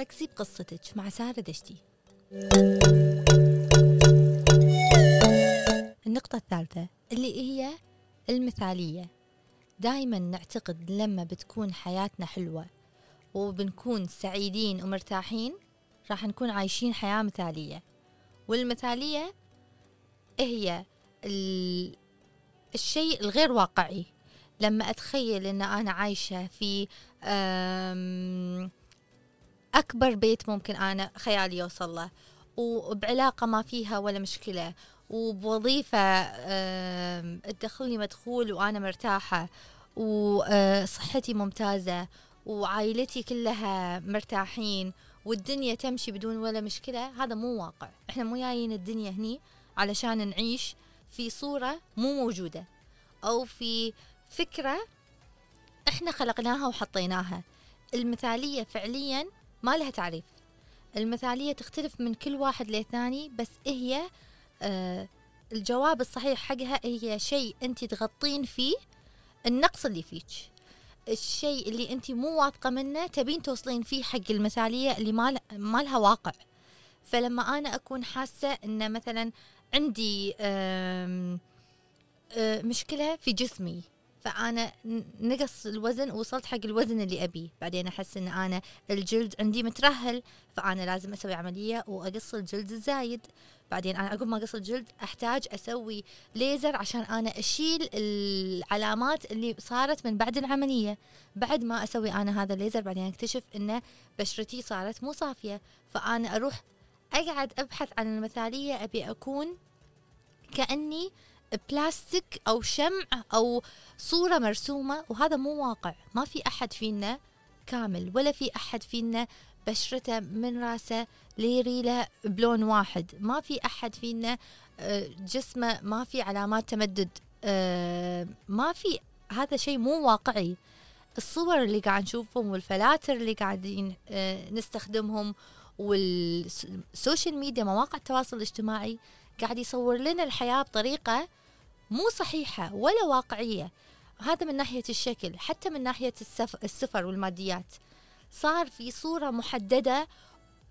ركزي بقصتك مع سارة دشتي. النقطة الثالثة اللي هي المثالية. دائما نعتقد لما بتكون حياتنا حلوة وبنكون سعيدين ومرتاحين راح نكون عايشين حياة مثالية. والمثالية هي ال- الشيء الغير واقعي. لما أتخيل أن أنا عايشة في أكبر بيت ممكن أنا خيالي يوصل له وبعلاقة ما فيها ولا مشكلة وبوظيفة تدخلني مدخول وأنا مرتاحة وصحتي ممتازة وعائلتي كلها مرتاحين والدنيا تمشي بدون ولا مشكلة هذا مو واقع. إحنا مو جايين الدنيا هني علشان نعيش في صورة مو موجودة أو في فكرة إحنا خلقناها وحطيناها. المثالية فعليا ما لها تعريف. المثالية تختلف من كل واحد للثاني بس هي آه الجواب الصحيح حقها هي شيء أنت تغطين فيه النقص اللي فيك. الشيء اللي أنت مو واثقة منه تبين توصلين فيه حق المثالية اللي ما ما لها واقع. فلما أنا أكون حاسة إن مثلا عندي آه، مشكلة في جسمي فأنا نقص الوزن ووصلت حق الوزن اللي أبيه. بعدين أحس إن أنا الجلد عندي مترهل فأنا لازم أسوي عملية وأقص الجلد الزايد. بعدين أنا عقب ما أقص الجلد أحتاج أسوي ليزر عشان أنا أشيل العلامات اللي صارت من بعد العملية. بعد ما أسوي أنا هذا الليزر بعدين أكتشف إن بشرتي صارت مو صافية. فأنا أروح أقعد أبحث عن المثالية أبي أكون كأني بلاستيك أو شمع أو صورة مرسومة وهذا مو واقع. ما في أحد فينا كامل ولا في أحد فينا بشرته من راسه لريلة بلون واحد. ما في أحد فينا آه، جسمه ما في علامات تمدد. آه، ما في هذا شيء مو واقعي. الصور اللي قاعد نشوفهم والفلاتر اللي قاعدين آه، نستخدمهم وال social media مواقع التواصل الاجتماعي قاعد يصور لنا الحياة بطريقة مو صحيحة ولا واقعية. هذا من ناحية الشكل حتى من ناحية السف... السفر والماديات. صار في صورة محددة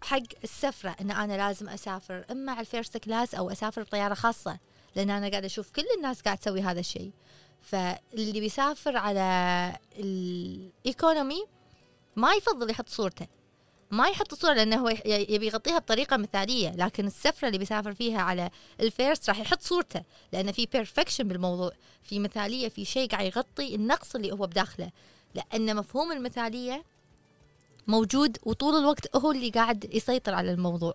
حق السفرة إن أنا لازم أسافر إما على ال first class أو أسافر بطيارة خاصة لأن أنا قاعدة أشوف كل الناس قاعد تسوي هذا الشيء. فاللي بيسافر على ال economy ما يفضل يحط صورته. ما يحط صورة لأنه هو يبي يغطيها بطريقة مثالية لكن السفرة اللي بيسافر فيها على ال first راح يحط صورته لأن في perfection بالموضوع في مثالية في شيء قاعد يغطي النقص اللي هو بداخله لأن مفهوم المثالية موجود وطول الوقت هو اللي قاعد يسيطر على الموضوع.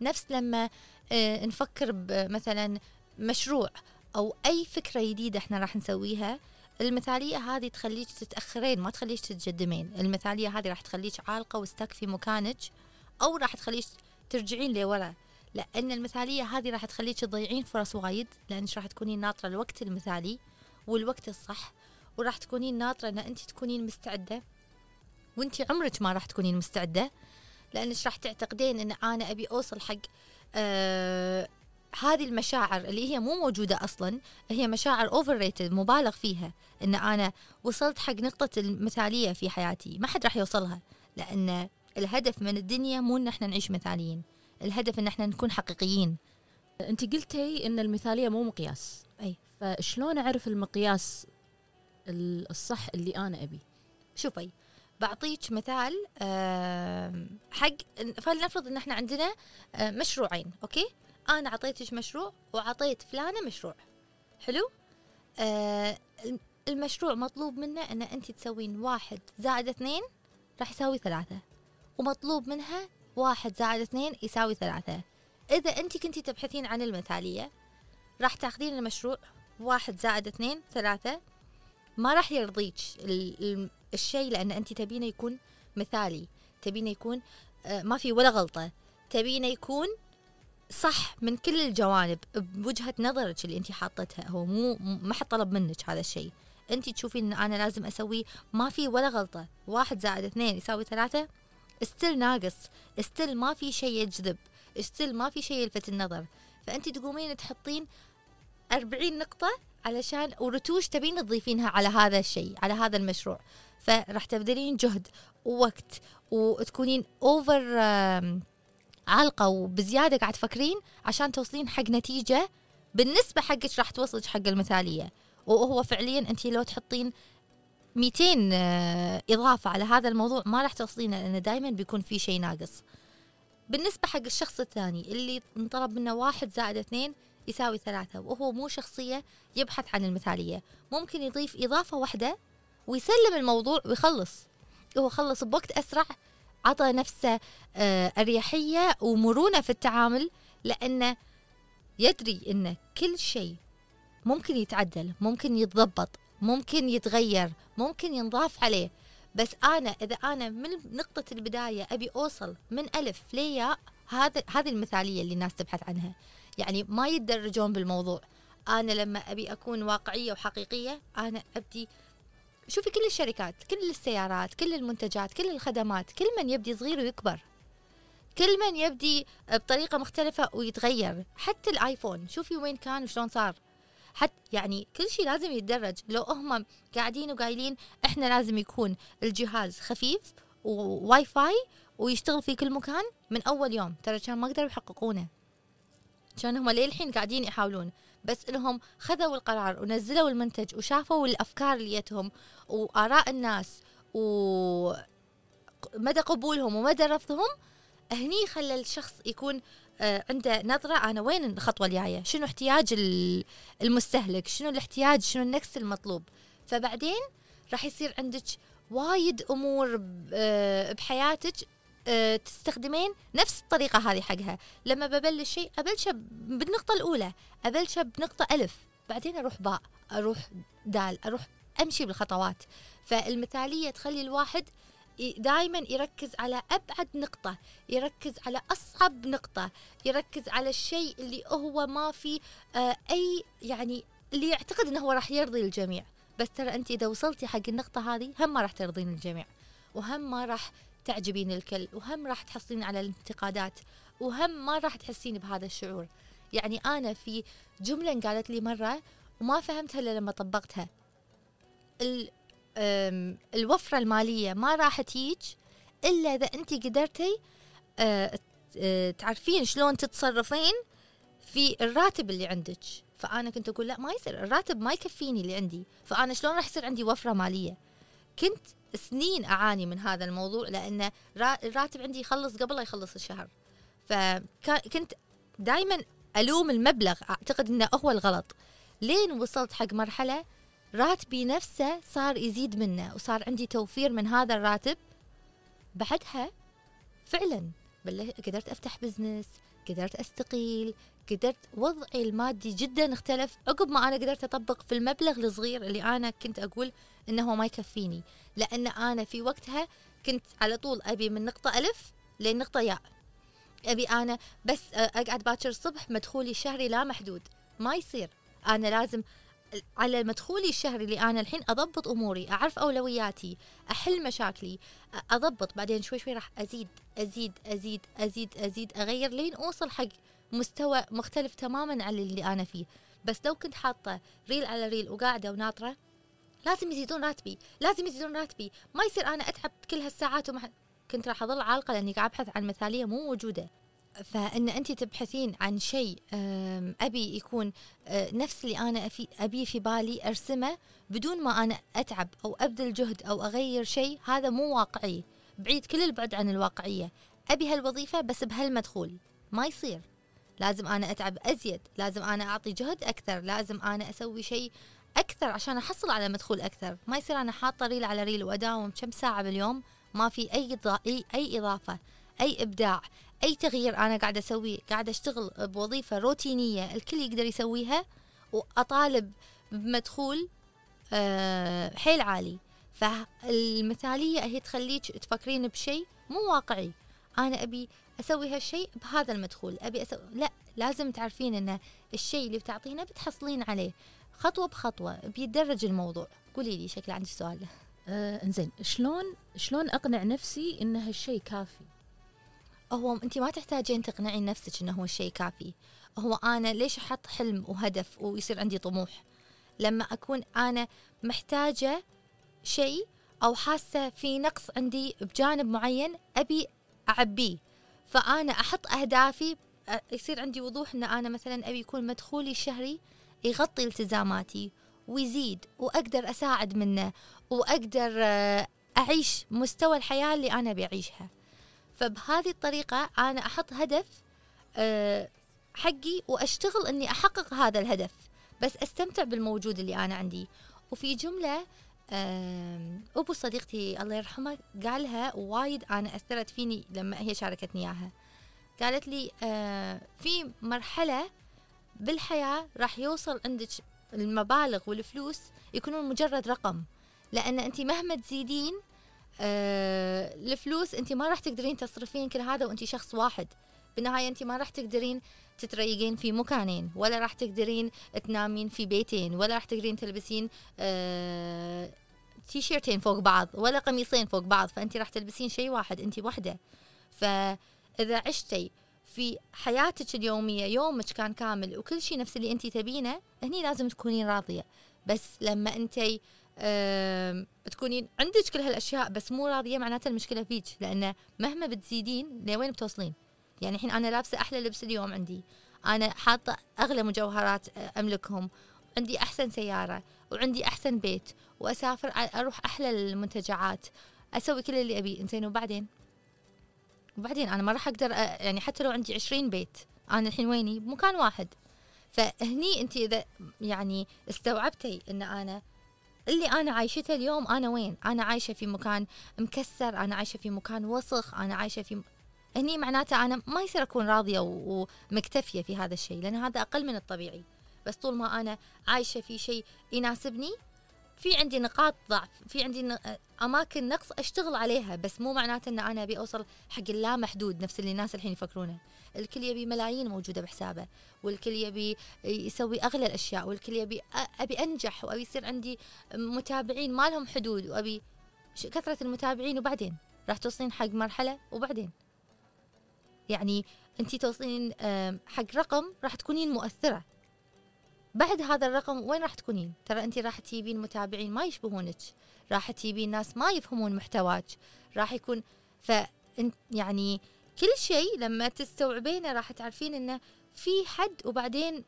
نفس لما آه، نفكر بمثلا مشروع أو أي فكرة جديدة إحنا راح نسويها المثالية هذه تخليك تتأخرين ما تخليك تتقدمين المثالية هذه راح تخليك عالقة واستك في مكانك أو راح تخليك ترجعين لورا. لأن المثالية هذه راح تخليك تضيعين فرص وايد لأنك راح تكونين ناطرة الوقت المثالي والوقت الصح وراح تكونين ناطرة أن أنت تكونين مستعدة. وأنت عمرك ما راح تكونين مستعدة لأنك راح تعتقدين أن أنا أبي أوصل حق آه هذه المشاعر اللي هي مو موجودة أصلا هي مشاعر overrated مبالغ فيها. إن أنا وصلت حق نقطة المثالية في حياتي ما حد راح يوصلها لأن الهدف من الدنيا مو إن إحنا نعيش مثاليين. الهدف إن إحنا نكون حقيقيين. أنت قلتي إن المثالية مو مقياس. أي. فشلون أعرف المقياس ال- الصح اللي أنا أبي؟ شوفي بعطيك مثال حق فلنفرض إن إحنا عندنا آه، مشروعين أوكي؟ أنا اعطيتك مشروع وعطيت فلانة مشروع. حلو؟ آه، الم- المشروع مطلوب منه إن أنت تسوين واحد زائد اثنين راح يساوي ثلاثة ومطلوب منها واحد زائد اثنين يساوي ثلاثة. إذا أنت كنتي تبحثين عن المثالية راح تاخذين المشروع واحد زائد اثنين ثلاثة. ما راح يرضيك ال- ال- الشيء لأن أنت تبينه يكون مثالي تبينه يكون آه، ما في ولا غلطة. تبينه يكون صح من كل الجوانب بوجهة نظرك اللي أنت حاطتها هو مو ما حد طلب منك هذا الشيء. أنت تشوفين أن أنا لازم أسوي ما في ولا غلطة. واحد زائد اثنين يساوي ثلاثة استل ناقص استل ما في شيء يجذب استل ما في شيء يلفت النظر. فأنت تقومين تحطين أربعين نقطة علشان ورتوش تبين تضيفينها على هذا الشيء على هذا المشروع. فراح تبذلين جهد ووقت وتكونين اوفر عالقه وبزياده قاعد تفكرين عشان توصلين حق نتيجة بالنسبة حقك راح توصلك حق المثالية. وهو فعليا انت لو تحطين 200 آه، إضافة على هذا الموضوع ما راح توصلين لأنه دائما بيكون في شيء ناقص. بالنسبة حق الشخص الثاني اللي انطلب منه واحد زائد اثنين يساوي ثلاثة وهو مو شخصية يبحث عن المثالية. ممكن يضيف إضافة واحدة ويسلم الموضوع ويخلص. هو خلص بوقت أسرع عطى نفسه آه، أريحية ومرونة في التعامل لأنه يدري أن كل شيء ممكن يتعدل ممكن يتضبط ممكن يتغير ممكن ينضاف عليه. بس أنا إذا أنا من نقطة البداية أبي أوصل من ألف لياء هذا هذه المثالية اللي الناس تبحث عنها. يعني ما يتدرجون بالموضوع. أنا لما أبي أكون واقعية وحقيقية أنا أبدي شوفي كل الشركات كل السيارات كل المنتجات كل الخدمات كل من يبدي صغير ويكبر. كل من يبدي بطريقة مختلفة ويتغير. حتى الآيفون شوفي وين كان وشلون صار. حتى يعني كل شيء لازم يتدرج. لو هم قاعدين وقايلين إحنا لازم يكون الجهاز خفيف وواي فاي ويشتغل في كل مكان من أول يوم. ترى كان ما قدروا يحققونه. كان هم للحين قاعدين يحاولون. بس انهم خذوا القرار ونزلوا المنتج وشافوا الأفكار اللي جتهم وآراء الناس ومدى قبولهم ومدى رفضهم هني خلى الشخص يكون آه، عنده نظرة أنا وين الخطوة الجاية؟ شنو احتياج المستهلك؟ شنو الاحتياج؟ شنو النكست المطلوب؟ فبعدين راح يصير عندك وايد أمور آه، بحياتك تستخدمين نفس الطريقة هذه حقها. لما ببلش شيء أبلشه بالنقطة الأولى أبلشه بنقطة ألف بعدين أروح باء أروح دال أروح أمشي بالخطوات. فالمثالية تخلي الواحد دائما يركز على أبعد نقطة يركز على أصعب نقطة يركز على الشيء اللي هو ما في آه أي يعني اللي يعتقد إنه هو راح يرضي الجميع. بس ترى أنت إذا وصلتي حق النقطة هذه هم ما راح ترضين الجميع. وهم ما راح تعجبين الكل وهم راح تحصلين على الانتقادات وهم ما راح تحسين بهذا الشعور. يعني أنا في جملة قالت لي مرة وما فهمتها إلا لما طبقتها. الوفرة المالية ما راح تيج إلا إذا أنت قدرتي تعرفين شلون تتصرفين في الراتب اللي عندك. فأنا كنت أقول لا ما يصير الراتب ما يكفيني اللي عندي. فأنا شلون راح يصير عندي وفرة مالية؟ كنت سنين أعاني من هذا الموضوع لأن الراتب عندي يخلص قبل لا يخلص الشهر. فكنت دائما ألوم المبلغ أعتقد أنه هو الغلط. لين وصلت حق مرحلة راتبي نفسه صار يزيد منه وصار عندي توفير من هذا الراتب. بعدها فعلا قدرت أفتح بزنس قدرت أستقيل قدرت وضعي المادي جدا اختلف. عقب ما أنا قدرت أطبق في المبلغ الصغير اللي أنا كنت أقول إنه ما يكفيني. لأن أنا في وقتها كنت على طول أبي من نقطة ألف لنقطه ياء. أبي أنا بس أقعد باكر الصبح مدخولي الشهري لا محدود. ما يصير. أنا لازم على مدخولي الشهري اللي أنا الحين أضبط أموري أعرف أولوياتي أحل مشاكلي أضبط. بعدين شوي شوي راح أزيد أزيد أزيد أزيد أزيد أغير لين أوصل حق مستوى مختلف تماما عن اللي أنا فيه. بس لو كنت حاطة ريل على ريل وقاعدة وناطرة لازم يزيدون راتبي لازم يزيدون راتبي. ما يصير أنا أتعب كل هالساعات وما كنت راح أظل عالقة لأني قاعد أبحث عن مثالية مو موجودة. فإن أنت تبحثين عن شيء أبي يكون أه، نفس اللي أنا أبيه في بالي أرسمه بدون ما أنا أتعب أو أبذل جهد أو أغير شيء هذا مو واقعي. بعيد كل البعد عن الواقعية. أبي هالوظيفة بس بهالمدخول. ما يصير. لازم أنا أتعب أزيد لازم أنا أعطي جهد أكثر لازم أنا أسوي شيء أكثر عشان أحصل على مدخول أكثر. ما يصير أنا حاطة ريل على ريل وأداوم كم ساعة باليوم ما في أي أي إضافة أي إبداع أي تغيير أنا قاعدة أسويه قاعدة أشتغل بوظيفة روتينية الكل يقدر يسويها وأطالب بمدخول آه، حيل عالي. فالمثاليه هي تخليك تفكرين بشيء مو واقعي. أنا أبي أسوي هالشيء بهذا المدخول أبي أسوي لا لازم تعرفين إن الشيء اللي بتعطينه بتحصلين عليه. خطوة بخطوة بيتدرج الموضوع. قولي لي شكل عندك سؤال. آه إنزين شلون شلون أقنع نفسي إن هالشيء كافي؟ هو انت ما تحتاجين تقنعين نفسك انه هو الشيء كافي. هو أنا ليش أحط حلم وهدف ويصير عندي طموح؟ لما أكون أنا محتاجة شيء أو حاسة في نقص عندي بجانب معين أبي أعبيه. فأنا أحط أهدافي يصير عندي وضوح إن أنا مثلا أبي يكون مدخولي الشهري يغطي التزاماتي ويزيد وأقدر أساعد منه وأقدر أعيش مستوى الحياة اللي أنا بعيشها. فبهذه الطريقة أنا أحط هدف حقي وأشتغل إني أحقق هذا الهدف. بس أستمتع بالموجود اللي أنا عندي. وفي جملة أبو صديقتي الله يرحمها قالها وايد أنا أثرت فيني لما هي شاركتني إياها. قالت لي آه، في مرحلة بالحياة راح يوصل عندك المبالغ والفلوس يكونون مجرد رقم لأن أنت مهما تزيدين آه، الفلوس أنت ما راح تقدرين تصرفين كل هذا وأنت شخص واحد. بالنهاية انت ما راح تقدرين تتريقين في مكانين ولا راح تقدرين تنامين في بيتين ولا راح تقدرين تلبسين آه تيشيرتين فوق بعض ولا قميصين فوق بعض فانت راح تلبسين شيء واحد انت وحدة. فإذا عشتي في حياتك اليومية يومك كان كامل وكل شيء نفس اللي انت تبينه هني لازم تكونين راضية. بس لما انت آم، تكونين عندك كل هالأشياء بس مو راضية معناته المشكلة فيك لأن مهما بتزيدين لوين بتوصلين؟ يعني الحين أنا لابسة أحلى لبس اليوم عندي. أنا حاطة أغلى مجوهرات آه، أملكهم. عندي أحسن سيارة وعندي أحسن بيت وأسافر أروح أحلى المنتجعات. أسوي كل اللي ابيه إنزين وبعدين؟ وبعدين أنا ما راح أقدر أ- يعني حتى لو عندي عشرين بيت أنا الحين ويني؟ بمكان واحد. فهني أنت إذا يعني استوعبتي إن أنا اللي أنا عايشته اليوم أنا وين؟ أنا عايشة في مكان مكسر أنا عايشة في مكان وسخ أنا عايشة في هني معناته أنا ما يصير أكون راضية ومكتفية في هذا الشيء لأن هذا أقل من الطبيعي. بس طول ما أنا عايشة في شيء يناسبني في عندي نقاط ضعف في عندي أماكن نقص أشتغل عليها بس مو معناته إن أنا أبي أوصل حق اللا محدود نفس اللي الناس الحين يفكرونه. الكل يبي ملايين موجودة بحسابه والكل يبي يسوي أغلى الأشياء والكل يبي أبي أنجح وأبي يصير عندي متابعين ما لهم حدود وأبي كثرة المتابعين وبعدين راح توصلين حق مرحلة وبعدين. يعني انت توصلين حق رقم راح تكونين مؤثرة. بعد هذا الرقم وين راح تكونين؟ ترى انت راح تجيبين متابعين ما يشبهونك. راح تجيبين ناس ما يفهمون محتواك. راح يكون ف يعني كل شيء لما تستوعبينه راح تعرفين إنه في حد وبعدين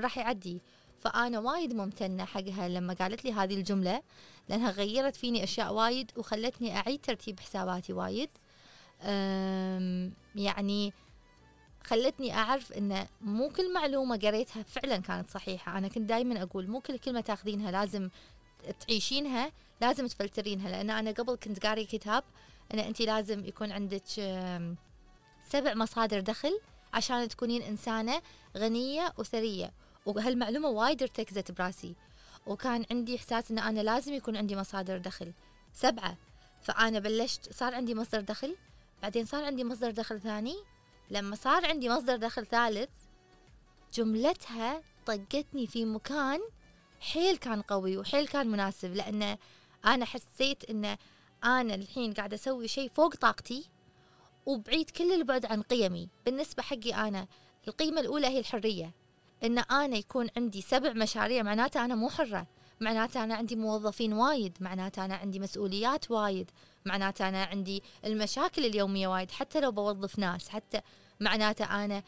راح يعدي. فأنا وايد ممتنة حقها لما قالت لي هذه الجملة لأنها غيرت فيني أشياء وايد وخلتني أعيد ترتيب حساباتي وايد. أم، يعني خلتني أعرف إن مو كل معلومة قريتها فعلا كانت صحيحة. أنا كنت دائما أقول مو كل كلمة تاخذينها لازم تعيشينها لازم تفلترينها. لأن أنا قبل كنت قاري كتاب إن انت لازم يكون عندك سبع مصادر دخل عشان تكونين إنسانة غنية وثرية. وهالمعلومة وايد ارتكزت براسي. وكان عندي إحساس إن أنا لازم يكون عندي مصادر دخل. سبعة. فأنا بلشت صار عندي مصدر دخل بعدين صار عندي مصدر دخل ثاني. لما صار عندي مصدر دخل ثالث جملتها طقتني في مكان حيل كان قوي وحيل كان مناسب لأن أنا حسيت أن أنا الحين قاعدة أسوي شيء فوق طاقتي وبعيد كل البعد عن قيمي. بالنسبة حقي أنا القيمة الأولى هي الحرية. أن أنا يكون عندي سبع مشاريع معناته أنا مو حرة. معناته أنا عندي موظفين وايد معناته أنا عندي مسؤوليات وايد. معناته أنا عندي المشاكل اليومية وايد حتى لو بوظف ناس حتى معناته أنا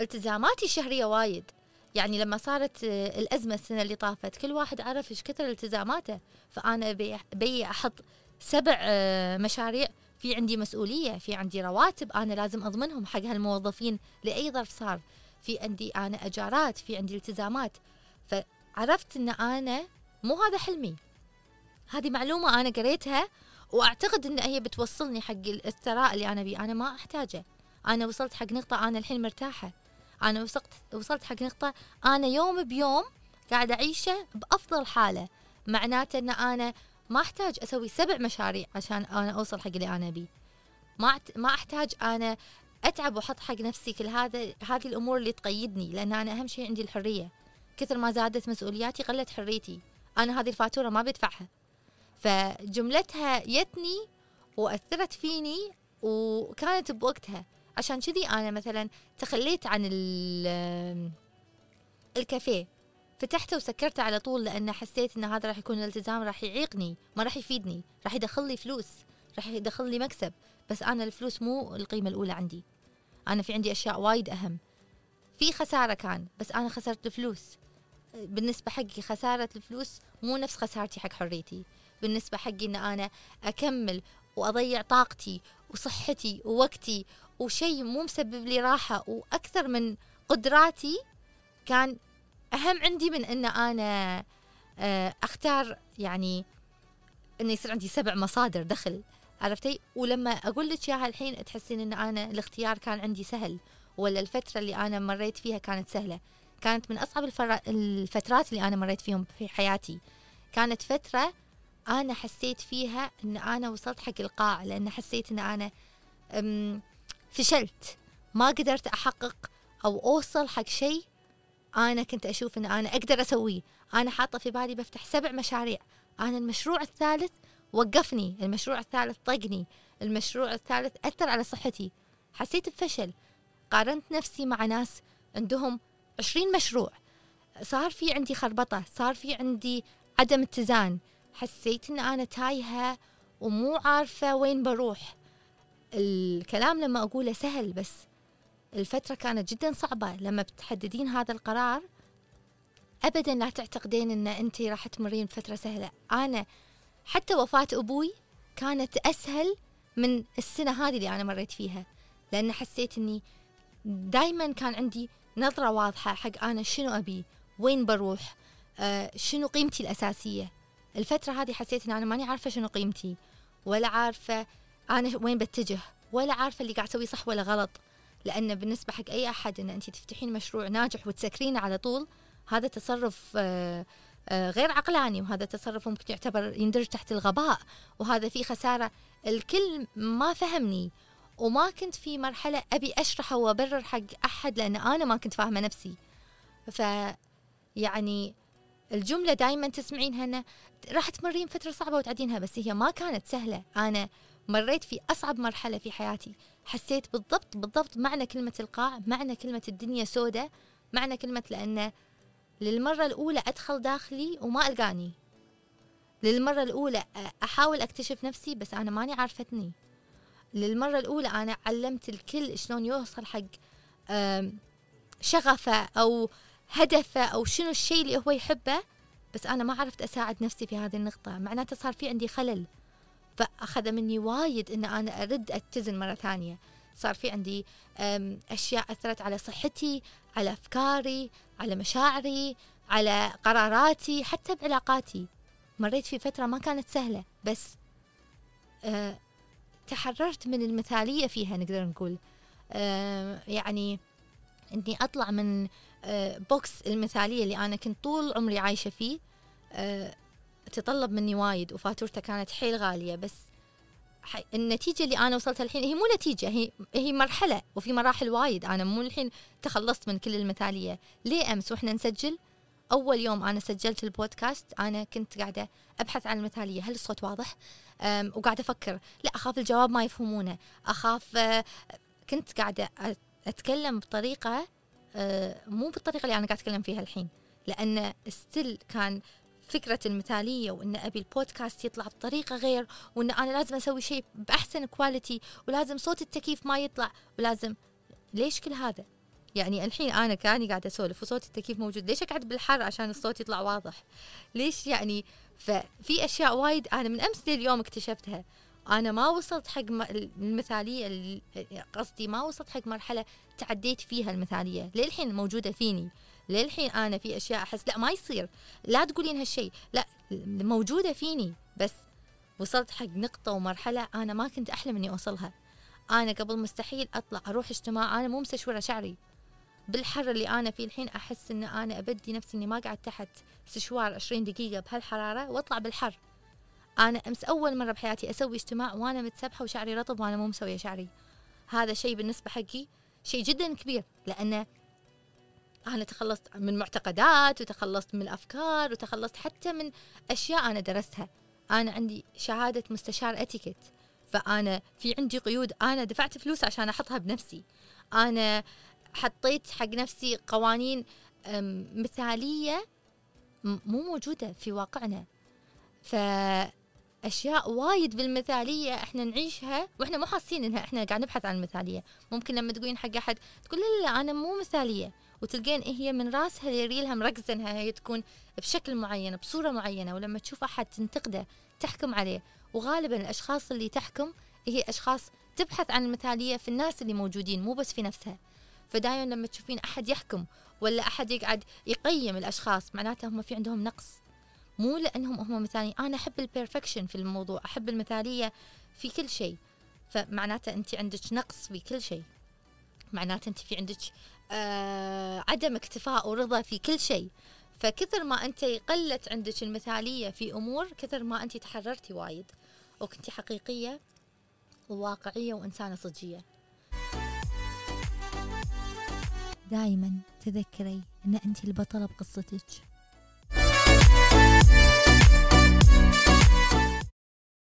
التزاماتي الشهرية وايد. يعني لما صارت آه، الأزمة السنة اللي طافت كل واحد عرف إيش كثر التزاماته. فأنا أبي أحط سبع آه، مشاريع في عندي مسؤولية في عندي رواتب أنا لازم أضمنهم حق هالموظفين لأي ظرف صار. في عندي أنا أجارات في عندي التزامات. فعرفت أن أنا مو هذا حلمي. هذه معلومة أنا قريتها وأعتقد إن هي بتوصلني حق الثراء اللي أنا بيه. أنا ما أحتاجه. أنا وصلت حق نقطة أنا الحين مرتاحة. أنا وصلت وصلت حق نقطة أنا يوم بيوم قاعدة أعيشه بأفضل حالة. معناته إن أنا ما أحتاج أسوي سبع مشاريع عشان أنا أوصل حق اللي أنا بيه. ما ما أحتاج أنا أتعب وأحط حق نفسي كل هذا هذه الأمور اللي تقيدني لأن أنا أهم شيء عندي الحرية. كثر ما زادت مسؤولياتي قلت حريتي. أنا هذه الفاتورة ما بدفعها. فجملتها يتني وأثرت فيني وكانت بوقتها. عشان كذي أنا مثلا تخليت عن ال- الكافيه. فتحته وسكرته على طول لأن حسيت إن هذا راح يكون الالتزام راح يعيقني ما راح يفيدني راح يدخل لي فلوس راح يدخل لي مكسب. بس أنا الفلوس مو القيمة الأولى عندي. أنا في عندي أشياء وايد أهم. في خسارة كان بس أنا خسرت الفلوس. بالنسبة حقي خسارة الفلوس مو نفس خسارتي حق حريتي. بالنسبة حقي إن أنا أكمل وأضيع طاقتي وصحتي ووقتي وشيء مو مسبب لي راحة وأكثر من قدراتي كان أهم عندي من إن أنا آه، أختار يعني انه يصير عندي سبع مصادر دخل عرفتي؟ ولما أقول لك إياها الحين تحسين إن أنا الاختيار كان عندي سهل ولا الفترة اللي أنا مريت فيها كانت سهلة؟ كانت من أصعب الفترات اللي أنا مريت فيهم في حياتي. كانت فترة أنا حسيت فيها إن أنا وصلت حق القاع لأن حسيت إن أنا فشلت. ما قدرت أحقق أو أوصل حق شيء أنا كنت أشوف إن أنا أقدر أسويه. أنا حاطة في بالي بفتح سبع مشاريع. أنا المشروع الثالث وقفني المشروع الثالث طقني المشروع الثالث أثر على صحتي. حسيت بفشل. قارنت نفسي مع ناس عندهم عشرين مشروع. صار في عندي خربطة صار في عندي عدم اتزان. حسيت ان أنا تايهة ومو عارفة وين بروح. الكلام لما أقوله سهل بس الفترة كانت جدا صعبة. لما بتحددين هذا القرار أبدا لا تعتقدين أن أنت راح تمرين بفترة سهلة. أنا حتى وفاة أبوي كانت أسهل من السنة هذه اللي أنا مريت فيها لأن حسيت أني دايما كان عندي نظرة واضحة حق أنا شنو أبي وين بروح آه شنو قيمتي الأساسية. الفترة هذه حسيت أن أنا ماني عارفة شنو قيمتي ولا عارفة أنا وين بتجه ولا عارفة اللي قاعد أسويه صح ولا غلط. لأن بالنسبة حق أي أحد أن أنت تفتحين مشروع ناجح وتسكرينه على طول هذا تصرف آه، آه، غير عقلاني وهذا تصرف ممكن يعتبر يندرج تحت الغباء وهذا فيه خسارة. الكل ما فهمني وما كنت في مرحلة أبي أشرحه وأبرر حق أحد لأن أنا ما كنت فاهمة نفسي. ف يعني الجملة دائما تسمعينها أنه راح تمرين فترة صعبة وتعدينها بس هي ما كانت سهلة. أنا مريت في أصعب مرحلة في حياتي. حسيت بالضبط بالضبط معنى كلمة القاع معنى كلمة الدنيا سودة معنى كلمة لأنه للمرة الأولى أدخل داخلي وما ألقاني. للمرة الأولى أحاول أكتشف نفسي بس أنا ماني عارفتني. للمرة الأولى أنا علمت الكل شلون يوصل حق شغفة أو هدفه أو شنو الشيء اللي هو يحبه بس أنا ما عرفت أساعد نفسي في هذه النقطة. معناته صار في عندي خلل فأخذ مني وايد أن أنا أرد أتزن مرة ثانية. صار في عندي أشياء أثرت على صحتي على أفكاري على مشاعري على قراراتي حتى بعلاقاتي. مريت في فترة ما كانت سهلة بس أه تحررت من المثالية فيها نقدر نقول. أه يعني إني أطلع من بوكس المثالية اللي أنا كنت طول عمري عايشة فيه أه تطلب مني وايد وفاتورته كانت حيل غالية بس النتيجة اللي أنا وصلتها الحين هي مو نتيجة هي هي مرحلة وفي مراحل وايد. أنا مو الحين تخلصت من كل المثالية. ليه أمس وإحنا نسجل؟ أول يوم أنا سجلت البودكاست أنا كنت قاعدة أبحث عن المثالية. هل الصوت واضح؟ وقاعدة أفكر. لا أخاف الجواب ما يفهمونه. أخاف آه، كنت قاعدة أتكلم بطريقة آه، مو بالطريقة اللي أنا قاعدة أتكلم فيها الحين لأن ستيل كان فكرة المثالية وإن أبي البودكاست يطلع بطريقة غير وإن أنا لازم أسوي شيء بأحسن كواليتي ولازم صوت التكييف ما يطلع ولازم ليش كل هذا؟ يعني الحين أنا كأني قاعدة أسولف وصوت التكييف موجود ليش أقعد بالحر عشان الصوت يطلع واضح؟ ليش يعني ففي أشياء وايد أنا من أمس لليوم اكتشفتها أنا ما وصلت حق المثالية قصدي ما وصلت حق مرحلة تعديت فيها المثالية. للحين موجودة فيني. للحين أنا في أشياء أحس لا ما يصير. لا تقولين هالشيء. لا موجودة فيني. بس وصلت حق نقطة ومرحلة أنا ما كنت أحلم إني أوصلها. أنا قبل مستحيل أطلع أروح اجتماع. أنا مو مسشوره شعري. بالحر اللي أنا فيه الحين أحس إن أنا أبدي نفسي إني ما قاعد تحت سشوار 20 دقيقة بهالحرارة وأطلع بالحر. أنا أمس أول مرة بحياتي أسوي اجتماع وأنا متسبحة وشعري رطب وأنا مو مسوية شعري. هذا شيء بالنسبة حقي شيء جدا كبير لأنه أنا تخلصت من معتقدات وتخلصت من أفكار وتخلصت حتى من أشياء أنا درستها. أنا عندي شهادة مستشار أتيكيت فأنا في عندي قيود أنا دفعت فلوس عشان أحطها بنفسي. أنا حطيت حق نفسي قوانين مثالية م- مو موجودة في واقعنا. فأشياء وايد بالمثالية إحنا نعيشها وإحنا مو حاسين إنها إحنا قاعد نبحث عن المثالية. ممكن لما تقولين حق أحد تقول لا لا, أنا مو مثالية. وتلقين هي من راسها لريلها مركزة إنها هي تكون بشكل معين بصورة معينة. ولما تشوف أحد تنتقده تحكم عليه. وغالبا الأشخاص اللي تحكم هي أشخاص تبحث عن المثالية في الناس اللي موجودين مو بس في نفسها. فدايما لما تشوفين أحد يحكم ولا أحد يقعد يقيم الأشخاص معناته هم في عندهم نقص. مو لأنهم هم مثاليين أنا أحب البيرفكشن في الموضوع أحب المثالية في كل شيء. فمعناته أنت عندك نقص في كل شيء. معناته أنت في عندك آه عدم اكتفاء ورضا في كل شيء. فكثر ما أنت قلت عندك المثالية في أمور كثر ما أنت تحررتي وايد. وكنتي حقيقية وواقعيه وإنسانة صجية. دائما تذكري إن أنت البطلة بقصتك.